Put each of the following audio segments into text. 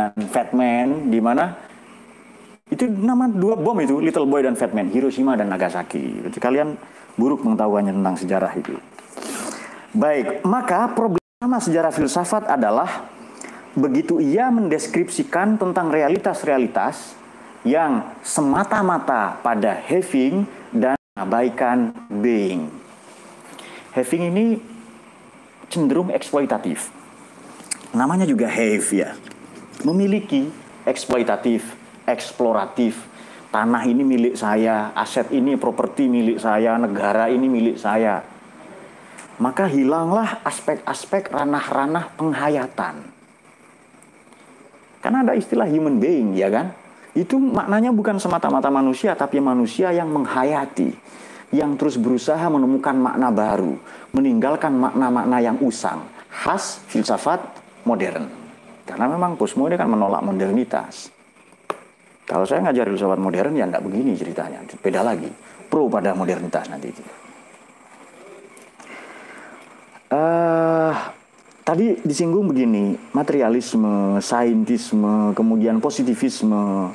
dan Fat Man, di mana itu nama dua bom itu, Little Boy dan Fat Man, Hiroshima dan Nagasaki. Berarti kalian buruk mengetahuinya tentang sejarah itu. Baik, maka problema sejarah filsafat adalah begitu ia mendeskripsikan tentang realitas-realitas yang semata-mata pada having dan abaikan being. Having ini cenderung eksploitatif. Namanya juga have ya. Memiliki eksploitatif, eksploratif. Tanah ini milik saya, aset ini properti milik saya, negara ini milik saya. Maka hilanglah aspek-aspek ranah-ranah penghayatan. Karena ada istilah human being, ya kan? Itu maknanya bukan semata-mata manusia, tapi manusia yang menghayati, yang terus berusaha menemukan makna baru, meninggalkan makna-makna yang usang, khas filsafat modern. Karena memang postmodern kan menolak modernitas. Kalau saya ngajar filsafat modern ya enggak begini ceritanya, beda lagi. Pro pada modernitas nanti. Uh, tadi disinggung begini, materialisme, saintisme, kemudian positivisme.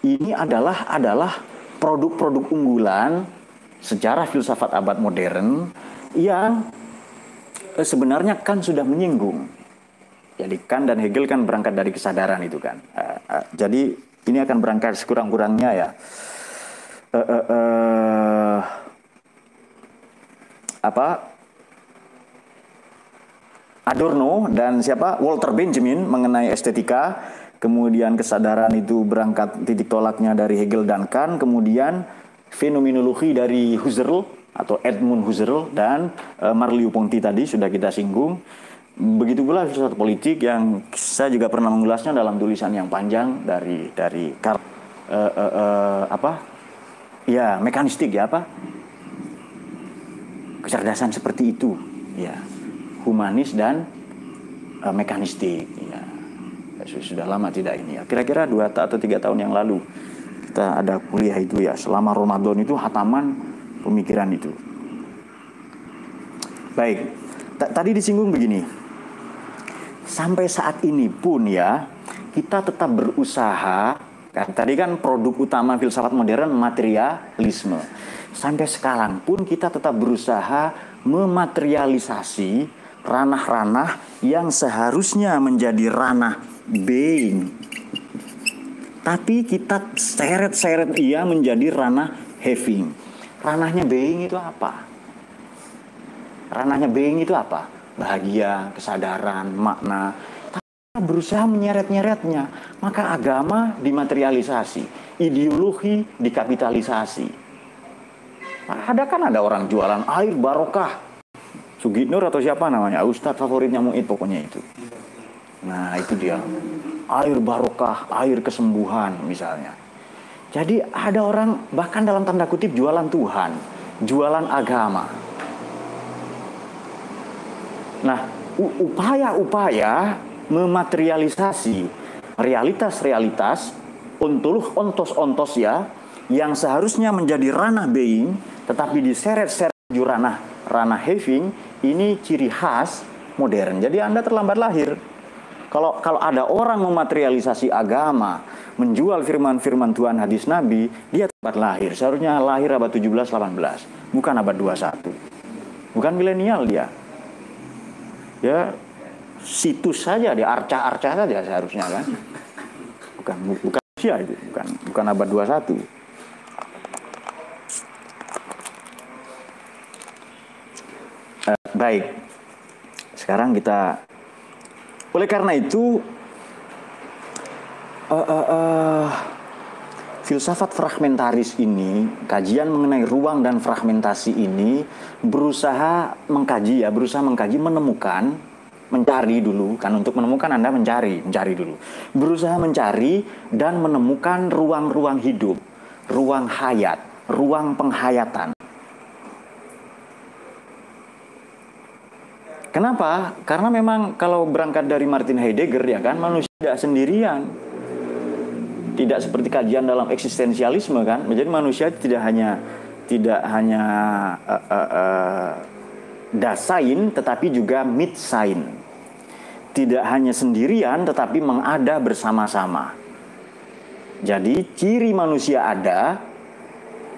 Ini adalah adalah produk-produk unggulan sejarah filsafat abad modern yang eh, sebenarnya kan sudah menyinggung. Jadi kan dan Hegel kan berangkat dari kesadaran itu kan. Uh, uh, jadi ini akan berangkat sekurang-kurangnya ya. Uh, uh, uh, apa Adorno dan siapa Walter Benjamin mengenai estetika, kemudian kesadaran itu berangkat titik tolaknya dari Hegel dan Kant, kemudian fenomenologi dari Husserl atau Edmund Husserl dan uh, Marliu Ponti tadi sudah kita singgung. Begitu pula filsafat politik yang saya juga pernah mengulasnya dalam tulisan yang panjang dari dari Karl uh, uh, uh, apa? Ya, mekanistik ya apa? Kecerdasan seperti itu, ya humanis dan uh, mekanistik. Ya. Sudah lama tidak ini ya. Kira-kira dua atau tiga tahun yang lalu kita ada kuliah itu ya. Selama Ramadan itu hataman pemikiran itu. Baik, tadi disinggung begini. Sampai saat ini pun ya kita tetap berusaha. Kan, tadi kan produk utama filsafat modern materialisme. Sampai sekarang pun kita tetap berusaha mematerialisasi ranah-ranah yang seharusnya menjadi ranah being. Tapi kita seret-seret ia menjadi ranah having. Ranahnya being itu apa? Ranahnya being itu apa? Bahagia, kesadaran, makna. Tapi berusaha menyeret-nyeretnya. Maka agama dimaterialisasi, ideologi dikapitalisasi. Ada kan ada orang jualan air barokah, Sugitnur atau siapa namanya Ustadz favoritnya Mu'id pokoknya itu nah itu dia air barokah air kesembuhan misalnya jadi ada orang bahkan dalam tanda kutip jualan Tuhan jualan agama nah upaya-upaya mematerialisasi realitas-realitas ontoloh ontos-ontos ya yang seharusnya menjadi ranah being tetapi diseret-seret ranah ranah having ini ciri khas modern. Jadi Anda terlambat lahir. Kalau kalau ada orang mematerialisasi agama, menjual firman-firman Tuhan hadis Nabi, dia terlambat lahir. Seharusnya lahir abad 17 18, bukan abad 21. Bukan milenial dia. Ya situs saja dia arca-arca saja seharusnya kan. Bukan bukan usia itu, bukan bukan abad 21. Uh, baik, sekarang kita oleh karena itu uh, uh, uh, filsafat fragmentaris ini, kajian mengenai ruang dan fragmentasi ini berusaha mengkaji ya, berusaha mengkaji menemukan mencari dulu kan untuk menemukan Anda mencari, mencari dulu. Berusaha mencari dan menemukan ruang-ruang hidup, ruang hayat, ruang penghayatan Kenapa? Karena memang kalau berangkat dari Martin Heidegger ya kan manusia tidak sendirian. Tidak seperti kajian dalam eksistensialisme kan. Jadi manusia tidak hanya tidak hanya uh, uh, uh, dasain tetapi juga mitsain. tidak hanya sendirian tetapi mengada bersama-sama. Jadi ciri manusia ada,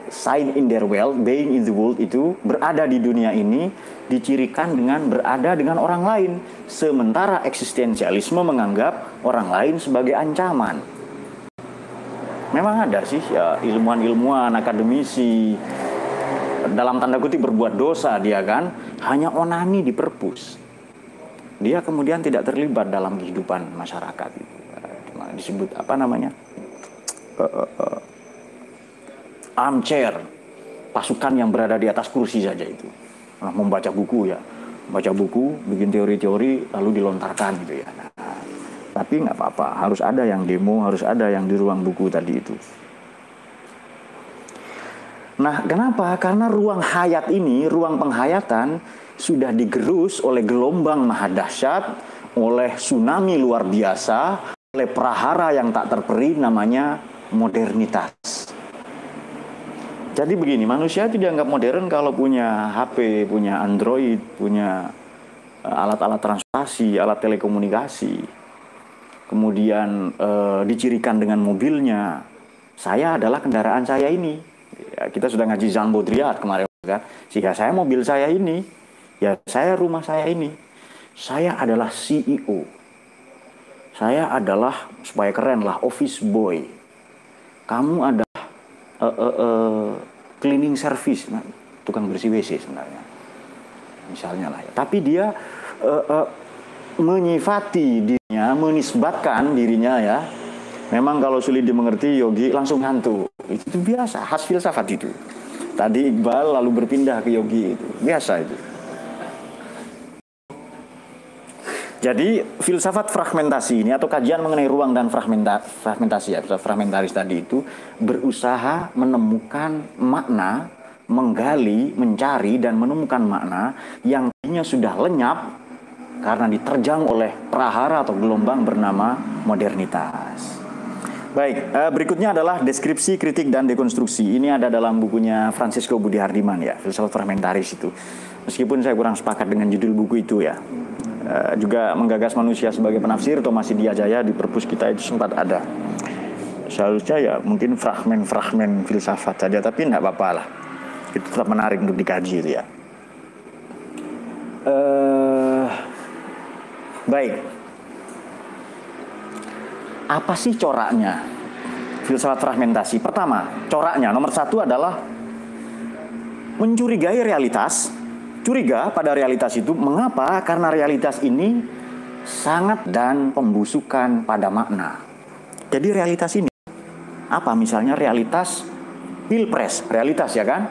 sign in their world, being in the world itu berada di dunia ini dicirikan dengan berada dengan orang lain. Sementara eksistensialisme menganggap orang lain sebagai ancaman. Memang ada sih ya ilmuwan-ilmuwan, akademisi. Dalam tanda kutip berbuat dosa dia kan hanya onani di perpus dia kemudian tidak terlibat dalam kehidupan masyarakat itu. Disebut apa namanya uh, armchair pasukan yang berada di atas kursi saja itu. Nah, membaca buku ya. Baca buku bikin teori-teori lalu dilontarkan gitu ya. nah, tapi nggak apa-apa harus ada yang demo harus ada yang di ruang buku tadi itu Nah, kenapa? Karena ruang hayat ini, ruang penghayatan sudah digerus oleh gelombang maha dahsyat, oleh tsunami luar biasa, oleh prahara yang tak terperi namanya modernitas. Jadi begini, manusia itu dianggap modern kalau punya HP, punya Android, punya eh, alat-alat transportasi, alat telekomunikasi. Kemudian e, dicirikan dengan mobilnya. Saya adalah kendaraan saya ini Ya, kita sudah ngaji Jean Baudrillard kemarin kan. Sehingga saya mobil saya ini, ya saya rumah saya ini. Saya adalah CEO. Saya adalah supaya keren lah office boy. Kamu adalah uh, uh, uh, cleaning service, nah, tukang bersih WC sebenarnya. Misalnya lah ya. Tapi dia uh, uh, menyifati dirinya, menisbatkan dirinya ya Memang kalau sulit dimengerti yogi langsung ngantuk. Itu biasa, khas filsafat itu. Tadi Iqbal lalu berpindah ke yogi itu. Biasa itu. Jadi filsafat fragmentasi ini atau kajian mengenai ruang dan fragmenta, fragmentasi ya, fragmentaris tadi itu berusaha menemukan makna, menggali, mencari dan menemukan makna yang tadinya sudah lenyap karena diterjang oleh prahara atau gelombang bernama modernitas. Baik, uh, berikutnya adalah deskripsi, kritik, dan dekonstruksi. Ini ada dalam bukunya Francisco Budi Hardiman ya, filsafat fragmentaris itu. Meskipun saya kurang sepakat dengan judul buku itu ya. Uh, juga menggagas manusia sebagai penafsir Tomasi Diajaya di perpus kita itu sempat ada. Seharusnya ya mungkin fragmen-fragmen filsafat saja, tapi tidak apa-apa lah. Itu tetap menarik untuk dikaji itu ya. Uh, baik, apa sih coraknya filsafat fragmentasi? Pertama, coraknya nomor satu adalah mencurigai realitas. Curiga pada realitas itu, mengapa? Karena realitas ini sangat dan pembusukan pada makna. Jadi realitas ini apa? Misalnya realitas pilpres, realitas ya kan?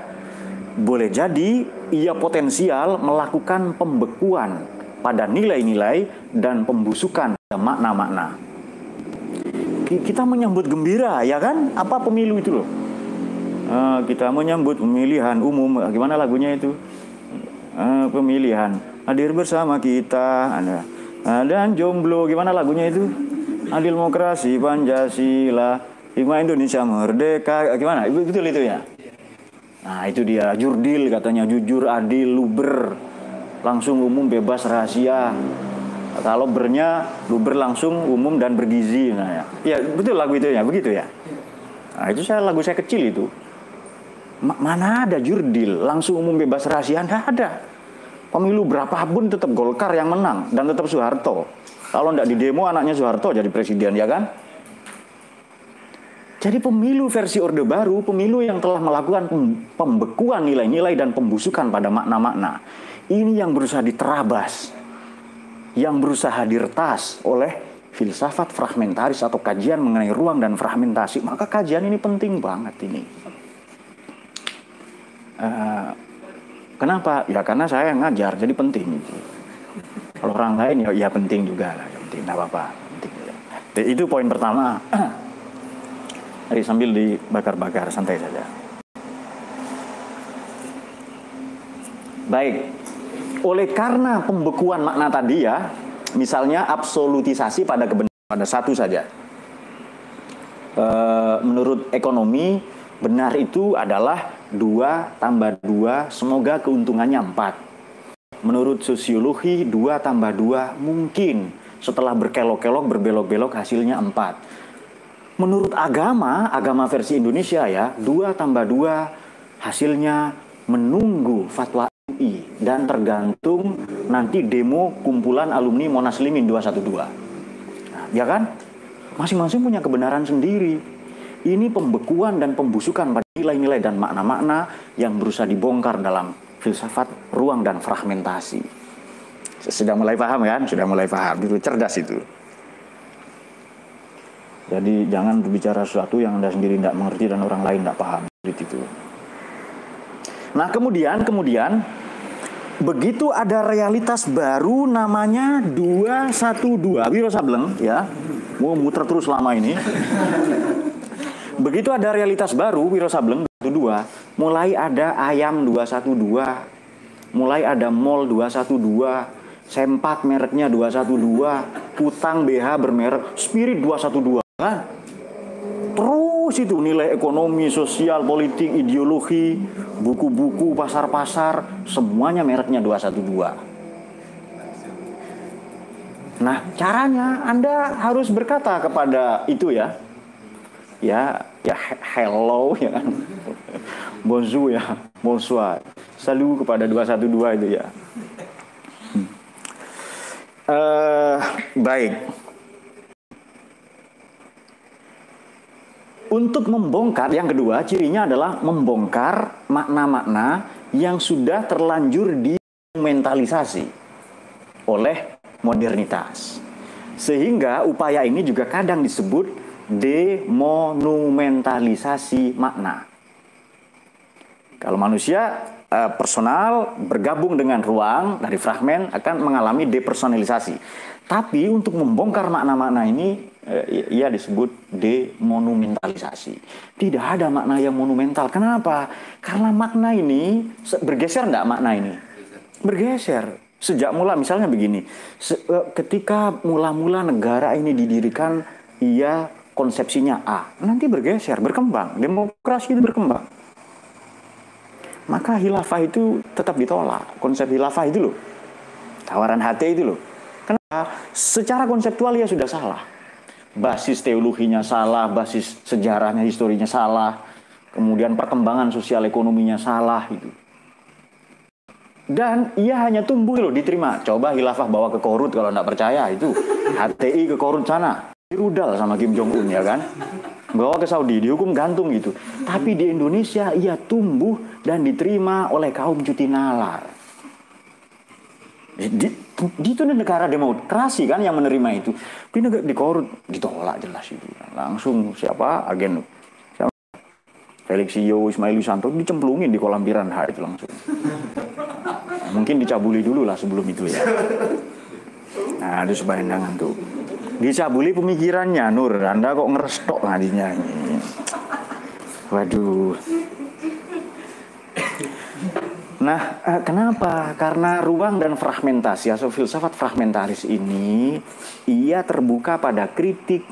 Boleh jadi ia potensial melakukan pembekuan pada nilai-nilai dan pembusukan makna-makna. Kita menyambut gembira ya kan? Apa pemilu itu loh? Uh, kita menyambut pemilihan umum. Gimana lagunya itu? Uh, pemilihan. Hadir bersama kita dan jomblo gimana lagunya itu? Adil demokrasi pancasila hikmah Indonesia merdeka. Gimana? Betul itu ya? Nah itu dia. Jurdil katanya jujur adil luber langsung umum bebas rahasia. Kalau bernya luber langsung umum dan bergizi. Nah ya. ya betul lagu itu ya begitu ya? Nah, itu saya lagu saya kecil itu. Ma mana ada jurdil? Langsung umum bebas rahasia nggak ada. Pemilu berapapun tetap Golkar yang menang dan tetap Soeharto. Kalau tidak di demo anaknya Soeharto jadi presiden ya kan? Jadi pemilu versi Orde Baru, pemilu yang telah melakukan pembekuan nilai-nilai dan pembusukan pada makna-makna. Ini yang berusaha diterabas yang berusaha diretas oleh filsafat fragmentaris atau kajian mengenai ruang dan fragmentasi, maka kajian ini penting banget ini. Uh, kenapa? Ya karena saya yang ngajar, jadi penting. Kalau orang lain ya, ya penting juga lah, ya penting, tidak apa-apa. Ya. Itu poin pertama. Jadi sambil dibakar-bakar, santai saja. Baik, oleh karena pembekuan makna tadi ya, misalnya absolutisasi pada kebenaran pada satu saja. E, menurut ekonomi, benar itu adalah dua tambah dua, semoga keuntungannya empat. Menurut sosiologi, dua tambah dua mungkin, setelah berkelok-kelok, berbelok-belok hasilnya empat. Menurut agama, agama versi Indonesia ya, dua tambah dua hasilnya menunggu fatwa UI dan tergantung nanti demo kumpulan alumni Monas Limin 212. Nah, ya kan? Masing-masing punya kebenaran sendiri. Ini pembekuan dan pembusukan pada nilai-nilai dan makna-makna yang berusaha dibongkar dalam filsafat ruang dan fragmentasi. Sudah mulai paham kan? Sudah mulai paham. Itu cerdas itu. Jadi jangan berbicara sesuatu yang Anda sendiri tidak mengerti dan orang lain tidak paham. Itu. Nah kemudian, kemudian begitu ada realitas baru namanya 212 Wiro Sableng? Ya mau muter terus lama ini. Begitu ada realitas baru Wiro Sableng 22 mulai ada ayam 212 mulai ada mall 212 Sempak mereknya 212, Putang BH bermerek Spirit 212 kan? Terus itu nilai ekonomi, sosial, politik, ideologi, buku-buku, pasar-pasar, semuanya mereknya 212. Nah, caranya Anda harus berkata kepada itu ya. Ya, ya hello ya kan. Bonjour ya, bonsoir. Salut kepada 212 itu ya. Uh, baik. Untuk membongkar, yang kedua cirinya adalah membongkar makna-makna yang sudah terlanjur dimentalisasi oleh modernitas. Sehingga upaya ini juga kadang disebut demonumentalisasi makna. Kalau manusia uh, personal bergabung dengan ruang dari fragmen akan mengalami depersonalisasi. Tapi untuk membongkar makna-makna ini uh, ia disebut demonumentalisasi. Tidak ada makna yang monumental. Kenapa? Karena makna ini bergeser enggak makna ini? Bergeser. Sejak mula misalnya begini, uh, ketika mula-mula negara ini didirikan ia konsepsinya A, nanti bergeser, berkembang, demokrasi itu berkembang maka hilafah itu tetap ditolak. Konsep hilafah itu loh. Tawaran HT itu loh. Kenapa? Secara konseptual ya sudah salah. Basis teologinya salah, basis sejarahnya, historinya salah. Kemudian perkembangan sosial ekonominya salah itu. Dan ia hanya tumbuh loh diterima. Coba hilafah bawa ke Korut kalau tidak percaya itu. HTI ke Korut sana. Rudal sama Kim Jong Un ya kan bawa ke Saudi dihukum gantung gitu tapi di Indonesia ia tumbuh dan diterima oleh kaum cuti nalar di, di, itu negara demokrasi kan yang menerima itu di negara di korut ditolak jelas itu langsung siapa agen siapa? Felix Iyo Ismail Yusanto dicemplungin di kolam piranha itu langsung mungkin dicabuli dulu lah sebelum itu ya nah itu sebayangan tuh Dicabuli pemikirannya Nur. Anda kok ngerestok ngadinya ini. Waduh. Nah, eh, kenapa? Karena ruang dan fragmentasi atau filsafat fragmentaris ini ia terbuka pada kritik.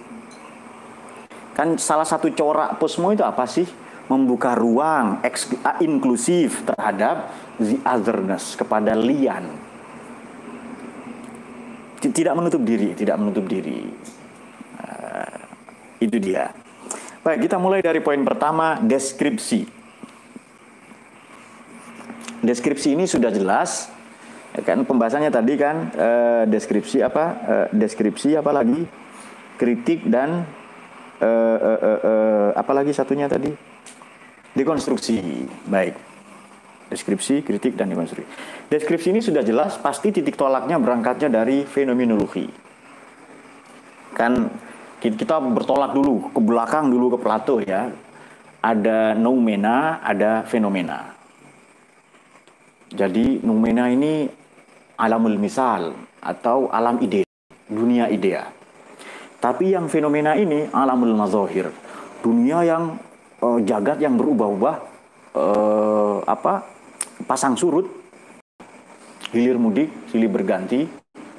Kan salah satu corak posmo itu apa sih? Membuka ruang inklusif terhadap the otherness kepada lian tidak menutup diri, tidak menutup diri. Uh, itu dia. Baik, kita mulai dari poin pertama, deskripsi. Deskripsi ini sudah jelas, ya kan pembahasannya tadi kan uh, deskripsi apa? Uh, deskripsi apa lagi? Kritik dan uh, uh, uh, uh, apa lagi satunya tadi? Dekonstruksi. Baik deskripsi, kritik, dan dekonstruksi. Deskripsi ini sudah jelas, pasti titik tolaknya berangkatnya dari fenomenologi. Kan kita bertolak dulu ke belakang dulu ke Plato ya. Ada noumena, ada fenomena. Jadi noumena ini alamul misal atau alam ide, dunia idea. Tapi yang fenomena ini alamul mazohir, dunia yang uh, jagat yang berubah-ubah uh, apa pasang surut, hilir mudik, silih berganti,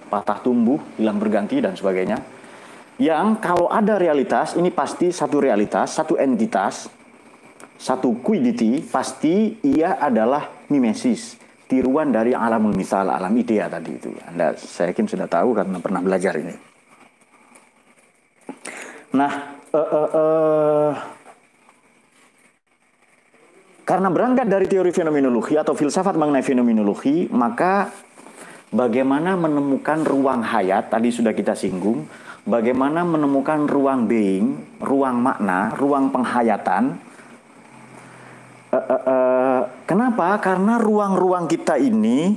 patah tumbuh, hilang berganti, dan sebagainya. Yang kalau ada realitas, ini pasti satu realitas, satu entitas, satu quiddity, pasti ia adalah mimesis. tiruan dari alamul misal, alam idea tadi itu. Anda saya yakin sudah tahu karena pernah belajar ini. Nah, uh, uh, uh, karena berangkat dari teori fenomenologi atau filsafat mengenai fenomenologi, maka bagaimana menemukan ruang hayat, tadi sudah kita singgung, bagaimana menemukan ruang being, ruang makna, ruang penghayatan. Uh, kenapa? Karena ruang-ruang kita ini,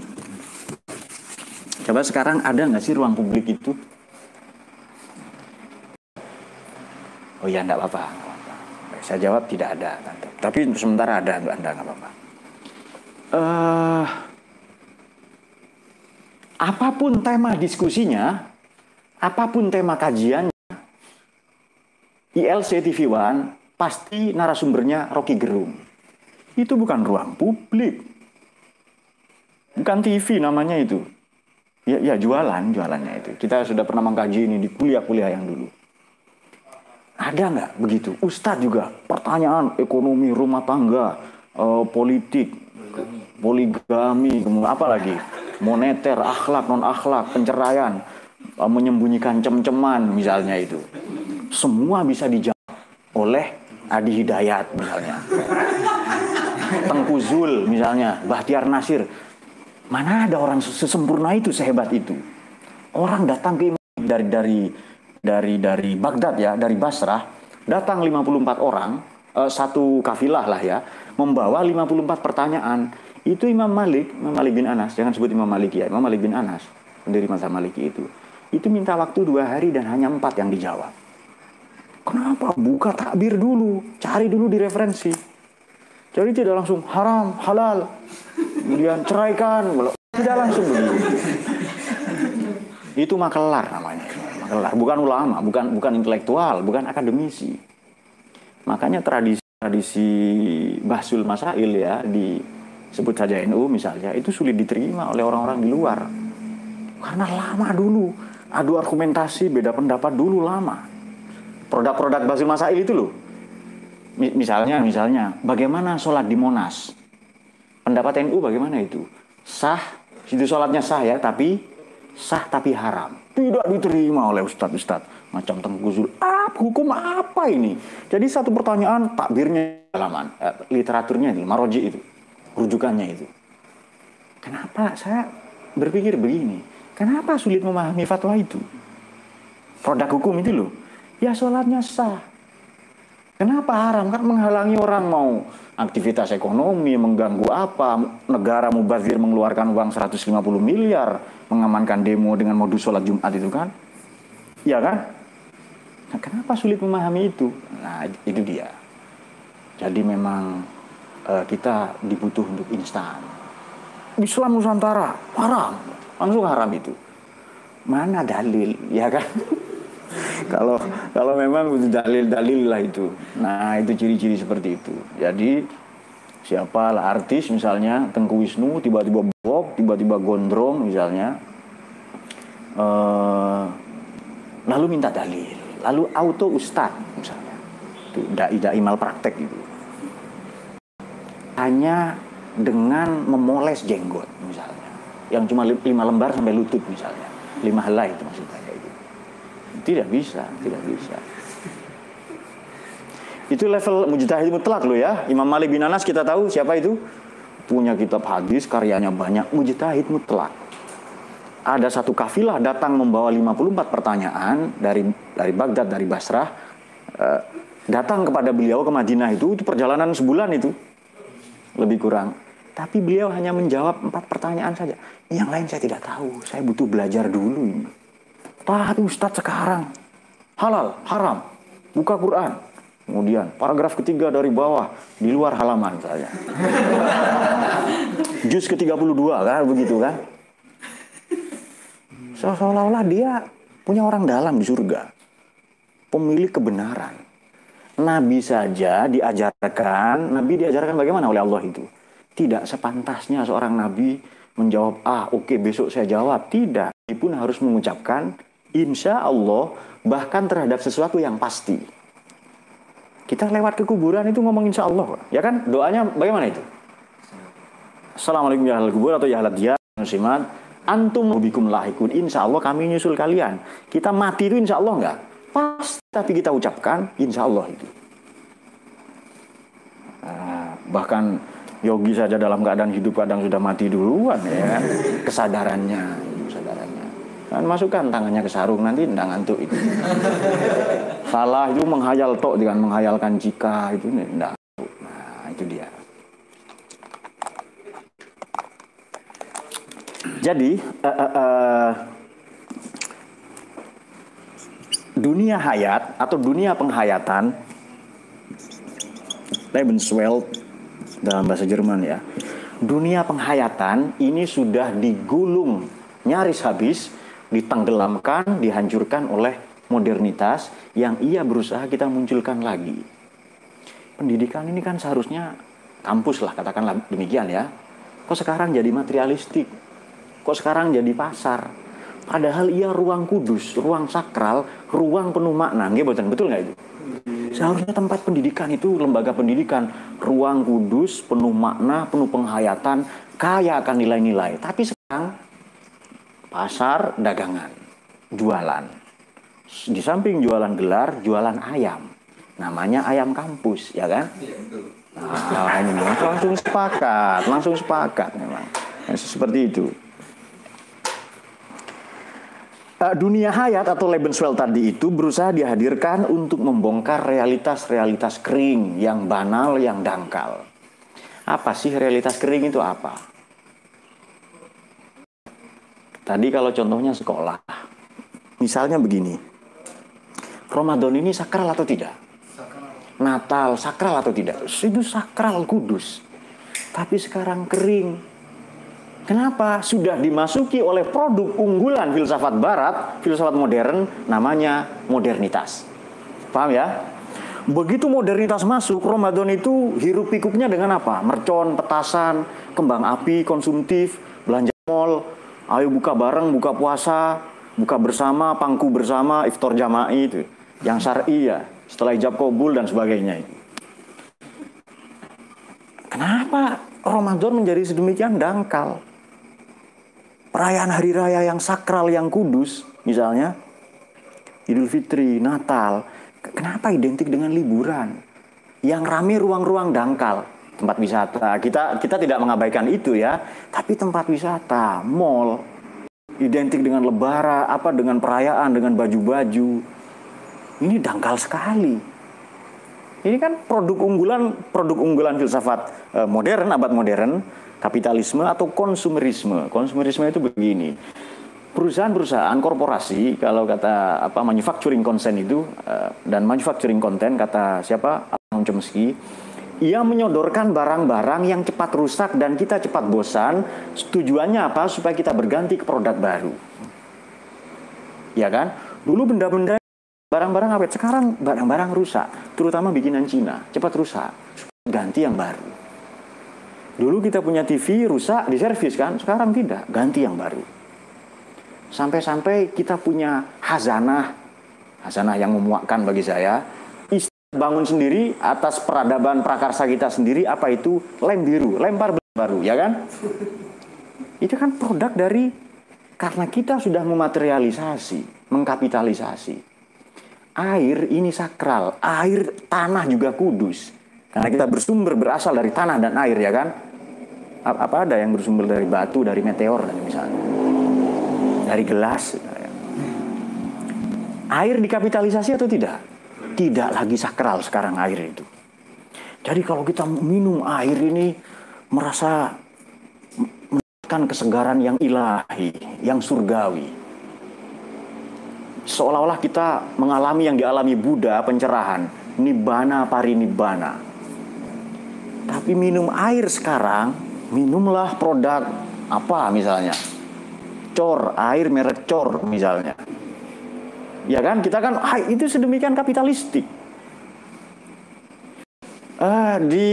coba sekarang ada nggak sih ruang publik itu? Oh ya, enggak apa-apa. Saya jawab tidak ada. Tapi sementara ada Anda nggak apa-apa. Uh, apa pun tema diskusinya, apa pun tema kajiannya, ILC TV One pasti narasumbernya Rocky Gerung. Itu bukan ruang publik. Bukan TV namanya itu. Ya, ya jualan, jualannya itu. Kita sudah pernah mengkaji ini di kuliah-kuliah yang dulu. Ada nggak begitu? Ustadz juga pertanyaan ekonomi rumah tangga, uh, politik, poligami, kemudian apa lagi? Moneter, akhlak, non akhlak, penceraian, uh, menyembunyikan cem-ceman misalnya itu. Semua bisa dijawab oleh Adi Hidayat misalnya. Tengku Zul misalnya, Bahtiar Nasir. Mana ada orang sesempurna itu, sehebat itu. Orang datang ke dari dari dari dari Baghdad ya, dari Basrah, datang 54 orang, uh, satu kafilah lah ya, membawa 54 pertanyaan. Itu Imam Malik, Imam Malik bin Anas, jangan sebut Imam Malik ya, Imam Malik bin Anas, pendiri masa Maliki itu. Itu minta waktu dua hari dan hanya empat yang dijawab. Kenapa? Buka takbir dulu, cari dulu di referensi. Jadi tidak langsung haram, halal, kemudian ceraikan, tidak langsung begitu. Itu makelar namanya makelar, bukan ulama, bukan bukan intelektual, bukan akademisi. Makanya tradisi tradisi bahsul masail ya di sebut saja NU misalnya itu sulit diterima oleh orang-orang di luar. Karena lama dulu, adu argumentasi, beda pendapat dulu lama. Produk-produk bahsul masail itu loh. Misalnya, misalnya, bagaimana sholat di Monas? Pendapat NU bagaimana itu? Sah, itu sholatnya sah ya, tapi sah tapi haram. Tidak diterima oleh ustadz-ustadz. Macam Tengku Zul. Apa, hukum apa ini? Jadi satu pertanyaan takbirnya halaman. Eh, literaturnya itu, maroji itu. Rujukannya itu. Kenapa saya berpikir begini? Kenapa sulit memahami fatwa itu? Produk hukum itu loh. Ya sholatnya sah. Kenapa haram? Kan menghalangi orang mau aktivitas ekonomi, mengganggu apa, negara mubazir mengeluarkan uang 150 miliar, mengamankan demo dengan modus sholat Jumat itu kan? Ya kan? Nah, kenapa sulit memahami itu? Nah, itu dia. Jadi memang uh, kita dibutuh untuk instan. Islam Nusantara haram, langsung haram itu. Mana dalil, ya kan? kalau kalau memang dalil-dalil lah itu. Nah, itu ciri-ciri seperti itu. Jadi siapa lah artis misalnya Tengku Wisnu tiba-tiba bok, tiba-tiba gondrong misalnya. Uh, lalu minta dalil, lalu auto ustad misalnya. Itu dai dai mal praktek itu. Hanya dengan memoles jenggot misalnya. Yang cuma lima lembar sampai lutut misalnya. Lima helai itu maksudnya. Tidak bisa, tidak bisa. Itu level mujtahid mutlak lo ya. Imam Malik bin Anas kita tahu siapa itu? Punya kitab hadis, karyanya banyak, mujtahid mutlak. Ada satu kafilah datang membawa 54 pertanyaan dari dari Baghdad, dari Basrah. Uh, datang kepada beliau ke Madinah itu, itu perjalanan sebulan itu. Lebih kurang. Tapi beliau hanya menjawab empat pertanyaan saja. Yang lain saya tidak tahu. Saya butuh belajar dulu ini. Tapi Ustadz sekarang halal, haram, buka Quran. Kemudian paragraf ketiga dari bawah di luar halaman saja. Juz ke-32 kan begitu kan. Seolah-olah dia punya orang dalam di surga. Pemilik kebenaran. Nabi saja diajarkan, Nabi diajarkan bagaimana oleh Allah itu. Tidak sepantasnya seorang Nabi menjawab, ah oke okay, besok saya jawab. Tidak. Dia pun harus mengucapkan insya Allah bahkan terhadap sesuatu yang pasti. Kita lewat ke kuburan itu ngomong insya Allah, ya kan? Doanya bagaimana itu? Assalamualaikum ya kubur atau ya dia muslimat antum bikum lahikun. Insya Allah kami nyusul kalian. Kita mati itu insya Allah enggak? Pas tapi kita ucapkan insya Allah itu. Nah, bahkan yogi saja dalam keadaan hidup kadang sudah mati duluan ya kesadarannya kesadarannya kan masukkan tangannya ke sarung nanti tidak ngantuk itu salah itu menghayal tok dengan menghayalkan jika itu tidak nah itu dia jadi uh, uh, uh, dunia hayat atau dunia penghayatan Lebenswelt dalam bahasa Jerman ya. Dunia penghayatan ini sudah digulung nyaris habis, ditenggelamkan, dihancurkan oleh modernitas yang ia berusaha kita munculkan lagi. Pendidikan ini kan seharusnya kampus lah katakanlah demikian ya. Kok sekarang jadi materialistik? Kok sekarang jadi pasar? Padahal ia ruang kudus, ruang sakral, ruang penuh makna. Nggak betul nggak itu? Seharusnya tempat pendidikan itu lembaga pendidikan, ruang kudus, penuh makna, penuh penghayatan, kaya akan nilai-nilai. Tapi sekarang pasar dagangan, jualan. Di samping jualan gelar, jualan ayam. Namanya ayam kampus, ya kan? Nah, ini langsung sepakat, langsung sepakat memang. Seperti itu. Uh, dunia hayat atau Lebenswelt tadi itu berusaha dihadirkan untuk membongkar realitas-realitas kering yang banal, yang dangkal. Apa sih realitas kering itu apa? Tadi kalau contohnya sekolah, misalnya begini, Ramadan ini sakral atau tidak? Natal sakral atau tidak? Itu sakral kudus. Tapi sekarang kering, Kenapa? Sudah dimasuki oleh produk unggulan filsafat barat, filsafat modern, namanya modernitas. Paham ya? Begitu modernitas masuk, Ramadan itu hirup pikuknya dengan apa? Mercon, petasan, kembang api, konsumtif, belanja mall, ayo buka bareng, buka puasa, buka bersama, pangku bersama, iftar jama'i itu. Yang syar'i ya, setelah ijab kabul dan sebagainya itu. Kenapa Ramadan menjadi sedemikian dangkal? perayaan hari raya yang sakral, yang kudus, misalnya Idul Fitri, Natal, kenapa identik dengan liburan? Yang rame ruang-ruang dangkal, tempat wisata. Kita kita tidak mengabaikan itu ya, tapi tempat wisata, mall, identik dengan lebara, apa dengan perayaan, dengan baju-baju. Ini dangkal sekali. Ini kan produk unggulan, produk unggulan filsafat eh, modern, abad modern, kapitalisme atau konsumerisme. Konsumerisme itu begini. Perusahaan-perusahaan korporasi kalau kata apa manufacturing consent itu uh, dan manufacturing content kata siapa Alan Chomsky ia menyodorkan barang-barang yang cepat rusak dan kita cepat bosan. Tujuannya apa? Supaya kita berganti ke produk baru. Ya kan? Dulu benda-benda barang-barang awet, sekarang barang-barang rusak, terutama bikinan Cina, cepat rusak. Ganti yang baru. Dulu kita punya TV rusak diservis kan, sekarang tidak, ganti yang baru. Sampai-sampai kita punya hazanah, hazanah yang memuakkan bagi saya. Bangun sendiri atas peradaban prakarsa kita sendiri apa itu lem biru, lempar baru, ya kan? Itu kan produk dari karena kita sudah mematerialisasi, mengkapitalisasi. Air ini sakral, air tanah juga kudus. Karena kita bersumber berasal dari tanah dan air ya kan? Apa ada yang bersumber dari batu, dari meteor misalnya. Dari gelas. Air dikapitalisasi atau tidak? Tidak lagi sakral sekarang air itu. Jadi kalau kita minum air ini merasa mendapatkan kesegaran yang ilahi, yang surgawi. Seolah-olah kita mengalami yang dialami Buddha pencerahan, nibbana parinibbana. Tapi minum air sekarang, minumlah produk apa misalnya. Cor, air merek cor misalnya. Ya kan, kita kan ah, itu sedemikian kapitalistik. Ah, di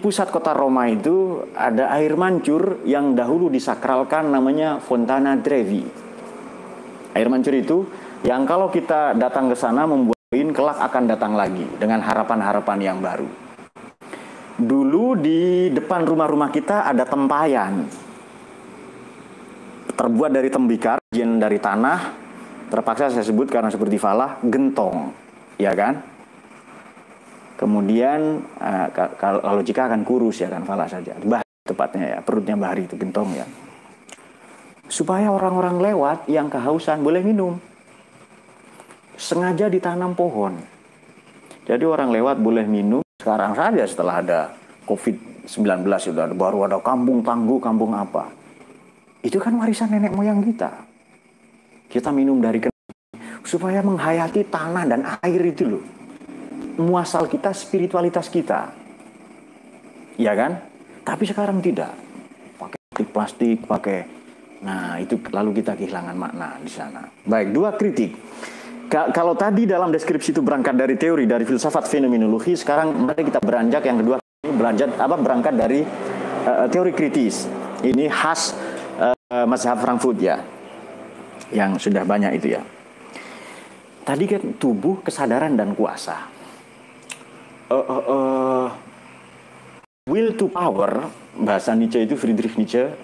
pusat kota Roma itu ada air mancur yang dahulu disakralkan namanya Fontana Trevi. Air mancur itu yang kalau kita datang ke sana membuat kelak akan datang lagi dengan harapan-harapan yang baru. Dulu di depan rumah-rumah kita ada tempayan. Terbuat dari tembikar, jen dari tanah. Terpaksa saya sebut karena seperti falah, gentong. Ya kan? Kemudian uh, kalau jika akan kurus ya kan falah saja. Bah tepatnya ya, perutnya bahari itu gentong ya. Supaya orang-orang lewat yang kehausan boleh minum. Sengaja ditanam pohon. Jadi orang lewat boleh minum. Sekarang saja setelah ada COVID-19 sudah baru ada kampung tangguh, kampung apa. Itu kan warisan nenek moyang kita. Kita minum dari supaya menghayati tanah dan air itu loh muasal kita, spiritualitas kita. Ya kan? Tapi sekarang tidak. Pakai plastik, plastik, pakai Nah, itu lalu kita kehilangan makna di sana. Baik, dua kritik. kalau tadi dalam deskripsi itu berangkat dari teori, dari filsafat fenomenologi, sekarang mari kita beranjak yang kedua beranjak apa berangkat dari uh, teori kritis. Ini khas uh, mazhab Frankfurt ya. Yang sudah banyak itu ya. Tadi kan tubuh, kesadaran dan kuasa. Uh, uh, uh, will to power bahasa Nietzsche itu Friedrich Nietzsche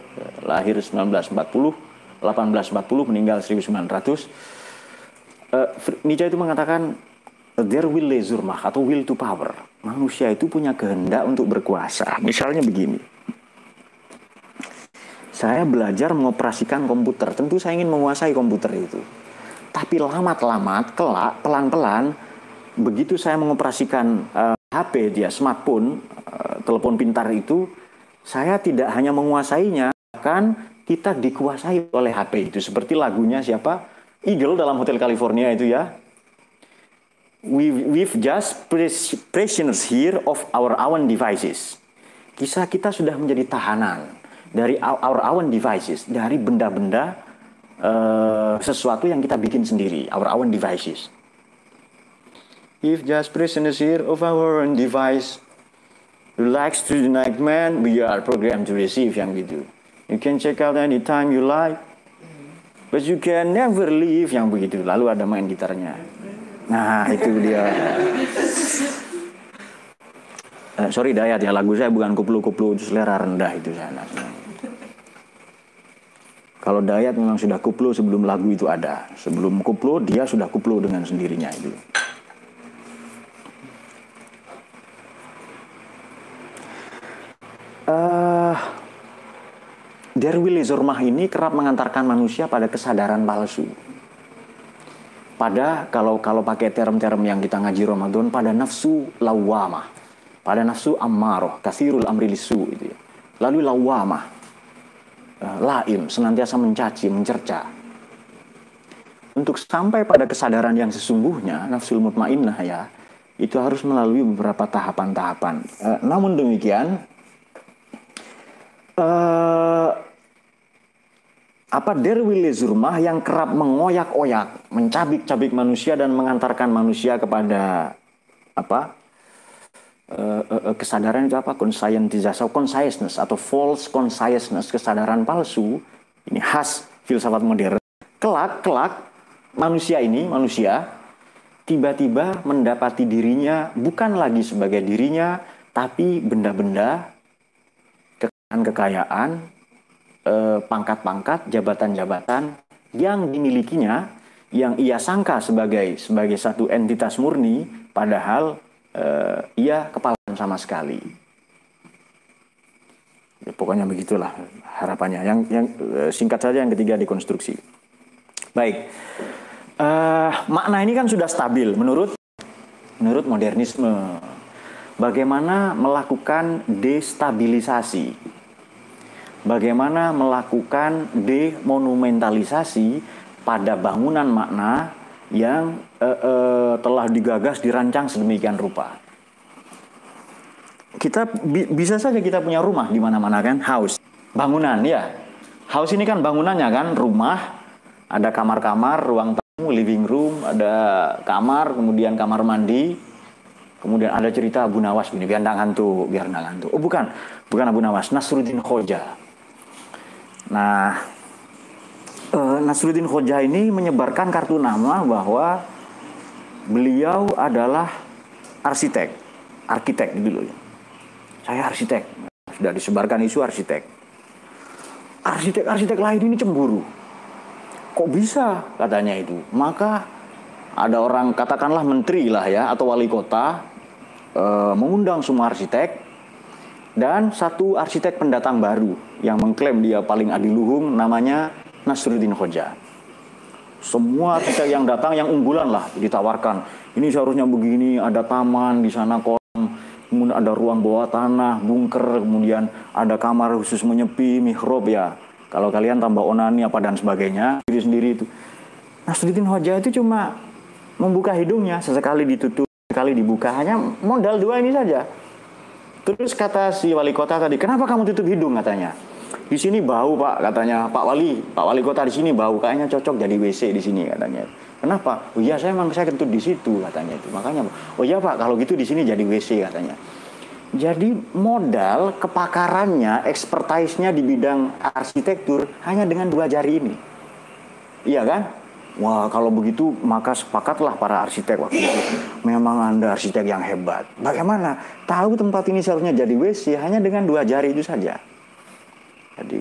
lahir 1940 1840 meninggal 1900 uh, Nietzsche itu mengatakan there will lezurmah atau will to power. Manusia itu punya kehendak untuk berkuasa. Misalnya begini saya belajar mengoperasikan komputer. Tentu saya ingin menguasai komputer itu. Tapi lamat-lamat kelak pelan-pelan begitu saya mengoperasikan uh, eh, HP dia smartphone uh, telepon pintar itu saya tidak hanya menguasainya kan kita dikuasai oleh HP itu. Seperti lagunya siapa? Eagle dalam Hotel California itu ya. We we've just prisoners here of our own devices. Kisah kita sudah menjadi tahanan dari our own devices dari benda-benda uh, sesuatu yang kita bikin sendiri our own devices If just prisoners here of our own device, relax to the night man, we are programmed to receive yang gitu. You can check out anytime you like, but you can never leave yang begitu. Lalu ada main gitarnya. Nah itu dia. Uh, sorry Dayat ya lagu saya bukan kuplu-kuplu selera rendah itu sana. Kalau Dayat memang sudah kuplu sebelum lagu itu ada. Sebelum kuplu dia sudah kuplu dengan sendirinya itu. uh, Derwili Zormah ini kerap mengantarkan manusia pada kesadaran palsu. Pada kalau kalau pakai term-term yang kita ngaji Ramadan pada nafsu lawamah, pada nafsu ammaroh, kasirul amri lisu itu ya. Lalu lawamah, laim, senantiasa mencaci, mencerca. Untuk sampai pada kesadaran yang sesungguhnya, nafsul mutmainnah ya, itu harus melalui beberapa tahapan-tahapan. Uh, namun demikian, uh, apa derwili zurmah yang kerap mengoyak-oyak, mencabik-cabik manusia dan mengantarkan manusia kepada apa uh, uh, kesadaran itu apa? Conscientisasi consciousness atau false consciousness kesadaran palsu ini khas filsafat modern. Kelak kelak manusia ini manusia tiba-tiba mendapati dirinya bukan lagi sebagai dirinya tapi benda-benda kekayaan, eh, pangkat-pangkat, jabatan-jabatan yang dimilikinya, yang ia sangka sebagai sebagai satu entitas murni, padahal eh, ia kepalan sama sekali. Ya, pokoknya begitulah harapannya. Yang yang eh, singkat saja yang ketiga dikonstruksi. Baik, uh, makna ini kan sudah stabil menurut menurut modernisme. Bagaimana melakukan destabilisasi bagaimana melakukan demonumentalisasi pada bangunan makna yang uh, uh, telah digagas dirancang sedemikian rupa. Kita bi bisa saja kita punya rumah di mana-mana kan, house, bangunan ya. House ini kan bangunannya kan? Rumah, ada kamar-kamar, ruang tamu, living room, ada kamar, kemudian kamar mandi, kemudian ada cerita Abu Nawas ini biar nggak ngantuk, biar nggak ngantuk. Oh bukan, bukan Abu Nawas, Nasruddin Khoja Nah, uh, Nasruddin Khoja ini menyebarkan kartu nama bahwa beliau adalah arsitek, arsitek gitu loh. saya arsitek. Sudah disebarkan isu arsitek. Arsitek-arsitek lain ini cemburu. Kok bisa katanya itu? Maka ada orang katakanlah menteri lah ya atau wali kota e, mengundang semua arsitek dan satu arsitek pendatang baru yang mengklaim dia paling adiluhung namanya Nasruddin Hoja. Semua arsitek yang datang yang unggulan lah ditawarkan. Ini seharusnya begini, ada taman di sana kolam, kemudian ada ruang bawah tanah, bunker, kemudian ada kamar khusus menyepi, mihrab ya. Kalau kalian tambah onani apa dan sebagainya, diri sendiri itu. Nasruddin Hoja itu cuma membuka hidungnya, sesekali ditutup, sekali dibuka, hanya modal dua ini saja. Terus kata si wali kota tadi, kenapa kamu tutup hidung katanya? Di sini bau pak katanya, Pak Wali, Pak Wali kota di sini bau, kayaknya cocok jadi WC di sini katanya. Kenapa? Oh iya saya memang saya kentut di situ katanya itu. Makanya, oh iya pak kalau gitu di sini jadi WC katanya. Jadi modal kepakarannya, ekspertisnya di bidang arsitektur hanya dengan dua jari ini. Iya kan? Wah kalau begitu maka sepakatlah para arsitek waktu itu. Memang anda arsitek yang hebat. Bagaimana? Tahu tempat ini seharusnya jadi WC hanya dengan dua jari itu saja. Jadi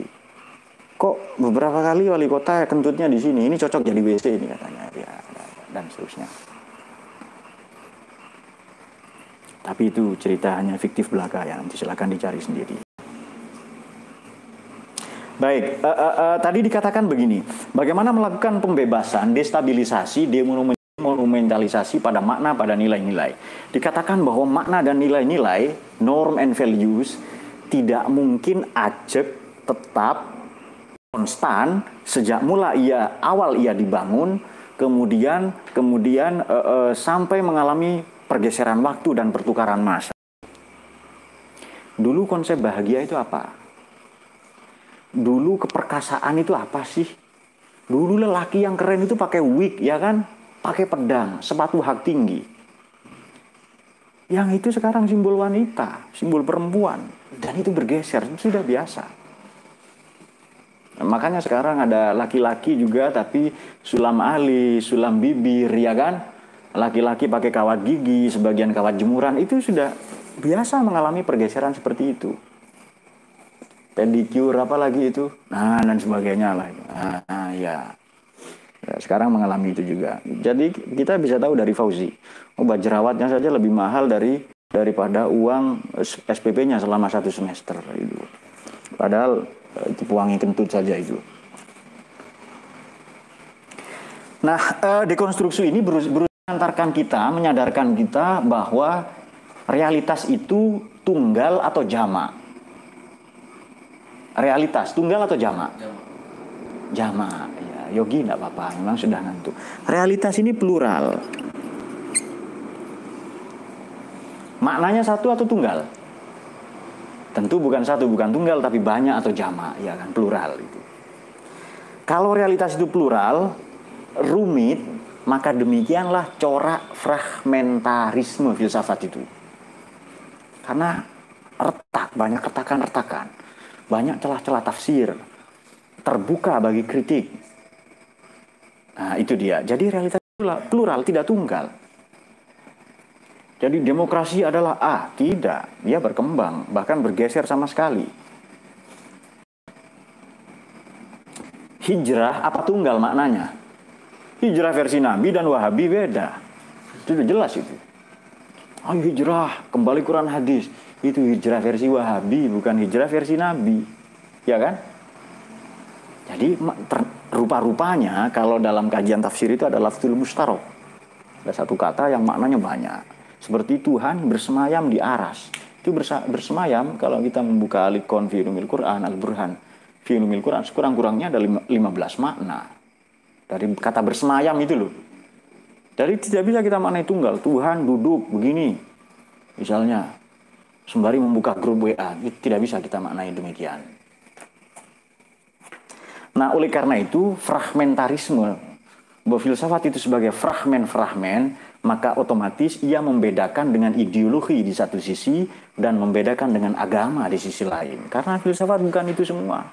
kok beberapa kali wali kota kentutnya di sini, ini cocok jadi WC ini katanya, ya, dan seterusnya. Tapi itu cerita hanya fiktif belaka ya, nanti silakan dicari sendiri. Baik, uh, uh, uh, tadi dikatakan begini, bagaimana melakukan pembebasan, destabilisasi, demonumentalisasi pada makna, pada nilai-nilai. Dikatakan bahwa makna dan nilai-nilai, norm and values, tidak mungkin ajak tetap konstan sejak mula ia awal ia dibangun, kemudian kemudian uh, uh, sampai mengalami pergeseran waktu dan pertukaran masa. Dulu konsep bahagia itu apa? Dulu keperkasaan itu apa sih? Dulu lelaki yang keren itu pakai wig ya kan? Pakai pedang, sepatu hak tinggi. Yang itu sekarang simbol wanita, simbol perempuan. Dan itu bergeser, itu sudah biasa. Makanya sekarang ada laki-laki juga tapi sulam ali, sulam bibir ya kan? laki-laki pakai kawat gigi, sebagian kawat jemuran itu sudah biasa mengalami pergeseran seperti itu. Pedicure apa lagi itu? Nah, dan sebagainya lah. Nah, ya. ya. Sekarang mengalami itu juga. Jadi kita bisa tahu dari Fauzi, obat jerawatnya saja lebih mahal dari daripada uang SPP-nya selama satu semester itu. Padahal eh, itu pewangi kentut saja itu. Nah, eh, dekonstruksi ini berusaha mengantarkan kita, menyadarkan kita bahwa realitas itu tunggal atau jama. Realitas tunggal atau jama? Jama. Ya, yogi tidak apa-apa, memang sudah ngantuk. Realitas ini plural. Maknanya satu atau tunggal? Tentu bukan satu, bukan tunggal, tapi banyak atau jama, ya kan, plural itu. Kalau realitas itu plural, rumit, maka demikianlah corak fragmentarisme filsafat itu. Karena retak, banyak retakan-retakan. Banyak celah-celah tafsir. Terbuka bagi kritik. Nah, itu dia. Jadi realitas plural, tidak tunggal. Jadi demokrasi adalah A, tidak. Dia berkembang, bahkan bergeser sama sekali. Hijrah apa tunggal maknanya? Hijrah versi Nabi dan Wahabi beda. Itu udah jelas itu. Ayo hijrah, kembali Quran hadis. Itu hijrah versi Wahabi, bukan hijrah versi Nabi. Ya kan? Jadi rupa-rupanya kalau dalam kajian tafsir itu ada lafzul mustarok. Ada satu kata yang maknanya banyak. Seperti Tuhan bersemayam di aras. Itu bersemayam kalau kita membuka alikon fi Quran al-Burhan. Fi Quran sekurang-kurangnya ada 15 makna. Dari kata bersemayam itu loh. Jadi tidak bisa kita maknai tunggal. Tuhan duduk begini. Misalnya, sembari membuka grup WA. Itu tidak bisa kita maknai demikian. Nah, oleh karena itu, fragmentarisme, bahwa filsafat itu sebagai fragmen-fragmen, maka otomatis ia membedakan dengan ideologi di satu sisi dan membedakan dengan agama di sisi lain. Karena filsafat bukan itu semua.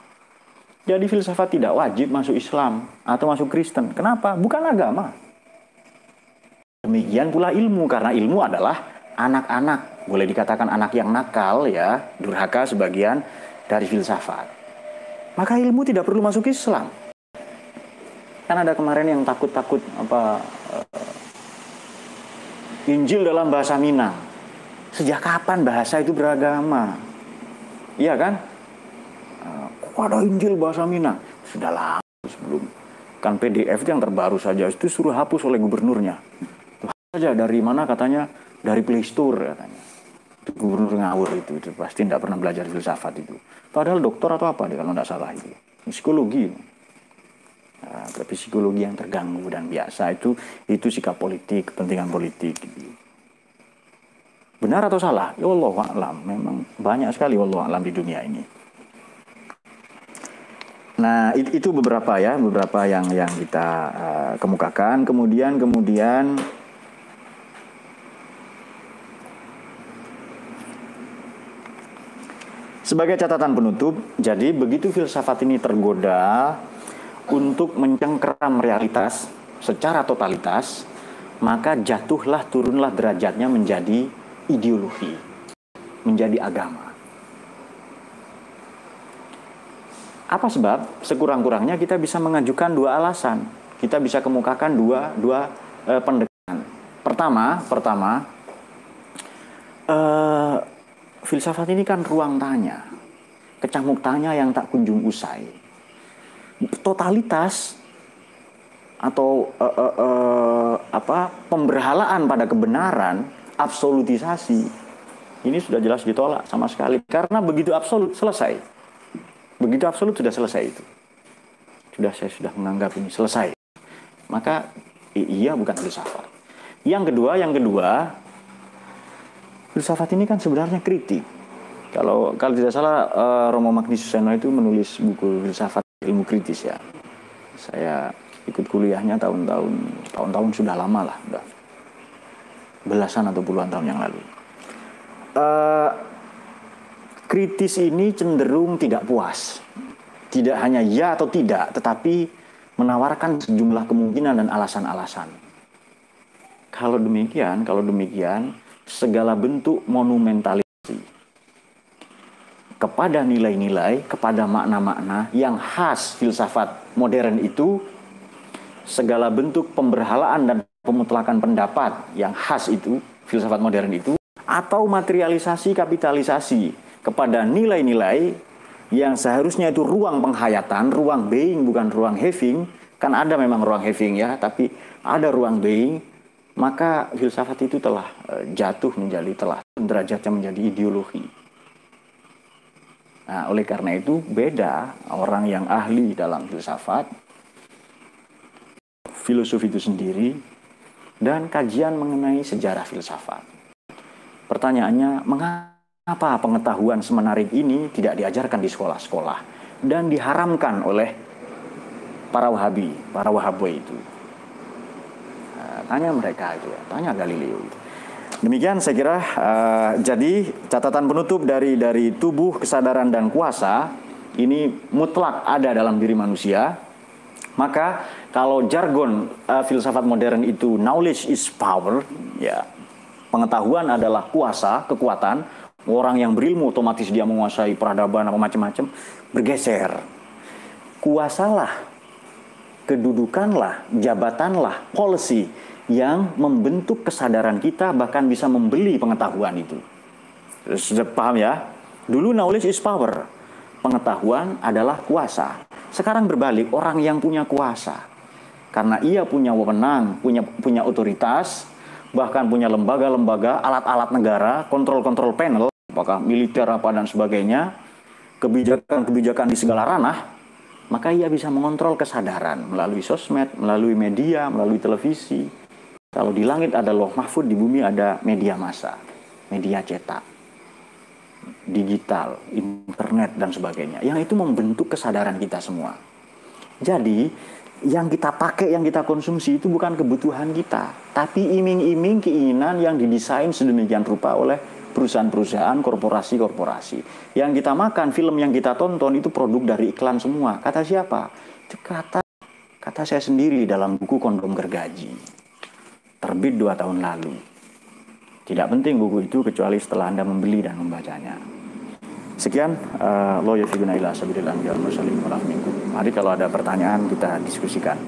Jadi filsafat tidak wajib masuk Islam atau masuk Kristen. Kenapa? Bukan agama. Demikian pula ilmu, karena ilmu adalah anak-anak, boleh dikatakan anak yang nakal ya, durhaka sebagian dari filsafat. Maka ilmu tidak perlu masuk Islam. Kan ada kemarin yang takut-takut apa Injil dalam bahasa Minang. Sejak kapan bahasa itu beragama? Iya kan? Uh, kok ada Injil bahasa Minang? Sudah lama sebelum kan PDF yang terbaru saja itu suruh hapus oleh gubernurnya saja dari mana katanya dari Play Store katanya itu gubernur ngawur itu, itu pasti tidak pernah belajar filsafat itu padahal dokter atau apa dia kalau tidak salah itu psikologi tapi psikologi yang terganggu dan biasa itu itu sikap politik kepentingan politik gitu. benar atau salah ya Allah alam memang banyak sekali Allah alam di dunia ini Nah, itu beberapa ya, beberapa yang yang kita uh, kemukakan. Kemudian kemudian sebagai catatan penutup, jadi begitu filsafat ini tergoda untuk mencengkeram realitas secara totalitas, maka jatuhlah turunlah derajatnya menjadi ideologi, menjadi agama. Apa sebab? Sekurang-kurangnya kita bisa mengajukan dua alasan. Kita bisa kemukakan dua dua e, pendekatan. Pertama, pertama, e, filsafat ini kan ruang tanya, kecamuk tanya yang tak kunjung usai. Totalitas atau e, e, e, apa pemberhalaan pada kebenaran, absolutisasi ini sudah jelas ditolak sama sekali karena begitu absolut selesai Begitu absolut sudah selesai itu. Sudah saya sudah menganggap ini selesai. Maka iya bukan filsafat. Yang kedua, yang kedua, filsafat ini kan sebenarnya kritik. Kalau kalau tidak salah uh, Romo Magnus Suseno itu menulis buku filsafat ilmu kritis ya. Saya ikut kuliahnya tahun-tahun tahun-tahun sudah lama lah, sudah belasan atau puluhan tahun yang lalu. Uh, kritis ini cenderung tidak puas. Tidak hanya ya atau tidak, tetapi menawarkan sejumlah kemungkinan dan alasan-alasan. Kalau demikian, kalau demikian, segala bentuk monumentalisasi kepada nilai-nilai, kepada makna-makna yang khas filsafat modern itu, segala bentuk pemberhalaan dan pemutlakan pendapat yang khas itu, filsafat modern itu, atau materialisasi kapitalisasi kepada nilai-nilai yang seharusnya itu ruang penghayatan, ruang being bukan ruang having, kan ada memang ruang having ya, tapi ada ruang being, maka filsafat itu telah e, jatuh menjadi telah derajatnya menjadi ideologi. Nah, oleh karena itu beda orang yang ahli dalam filsafat, filosofi itu sendiri, dan kajian mengenai sejarah filsafat. Pertanyaannya, mengapa Apa pengetahuan semenarik ini tidak diajarkan di sekolah-sekolah dan diharamkan oleh para Wahabi, para Wahabi itu? Nah, tanya mereka itu ya, tanya Galileo itu. Demikian saya kira uh, jadi catatan penutup dari dari tubuh kesadaran dan kuasa ini mutlak ada dalam diri manusia. Maka kalau jargon uh, filsafat modern itu knowledge is power, ya pengetahuan adalah kuasa, kekuatan, Orang yang berilmu otomatis dia menguasai peradaban apa macam-macam bergeser. Kuasalah, kedudukanlah, jabatanlah, policy yang membentuk kesadaran kita bahkan bisa membeli pengetahuan itu. Sudah paham ya? Dulu knowledge is power. Pengetahuan adalah kuasa. Sekarang berbalik, orang yang punya kuasa. Karena ia punya wewenang, punya punya otoritas, bahkan punya lembaga-lembaga, alat-alat negara, kontrol-kontrol panel, apakah militer apa dan sebagainya, kebijakan-kebijakan di segala ranah, maka ia bisa mengontrol kesadaran melalui sosmed, melalui media, melalui televisi. Kalau di langit ada loh mahfud, di bumi ada media massa, media cetak, digital, internet dan sebagainya. Yang itu membentuk kesadaran kita semua. Jadi, yang kita pakai, yang kita konsumsi itu bukan kebutuhan kita, tapi iming-iming keinginan yang didesain sedemikian rupa oleh perusahaan-perusahaan, korporasi-korporasi. Yang kita makan, film yang kita tonton itu produk dari iklan semua. Kata siapa? Kata kata saya sendiri dalam buku Kondom Gergaji. Terbit dua tahun lalu. Tidak penting buku itu kecuali setelah Anda membeli dan membacanya. Sekian, uh, lo ya ila Mari kalau ada pertanyaan kita diskusikan.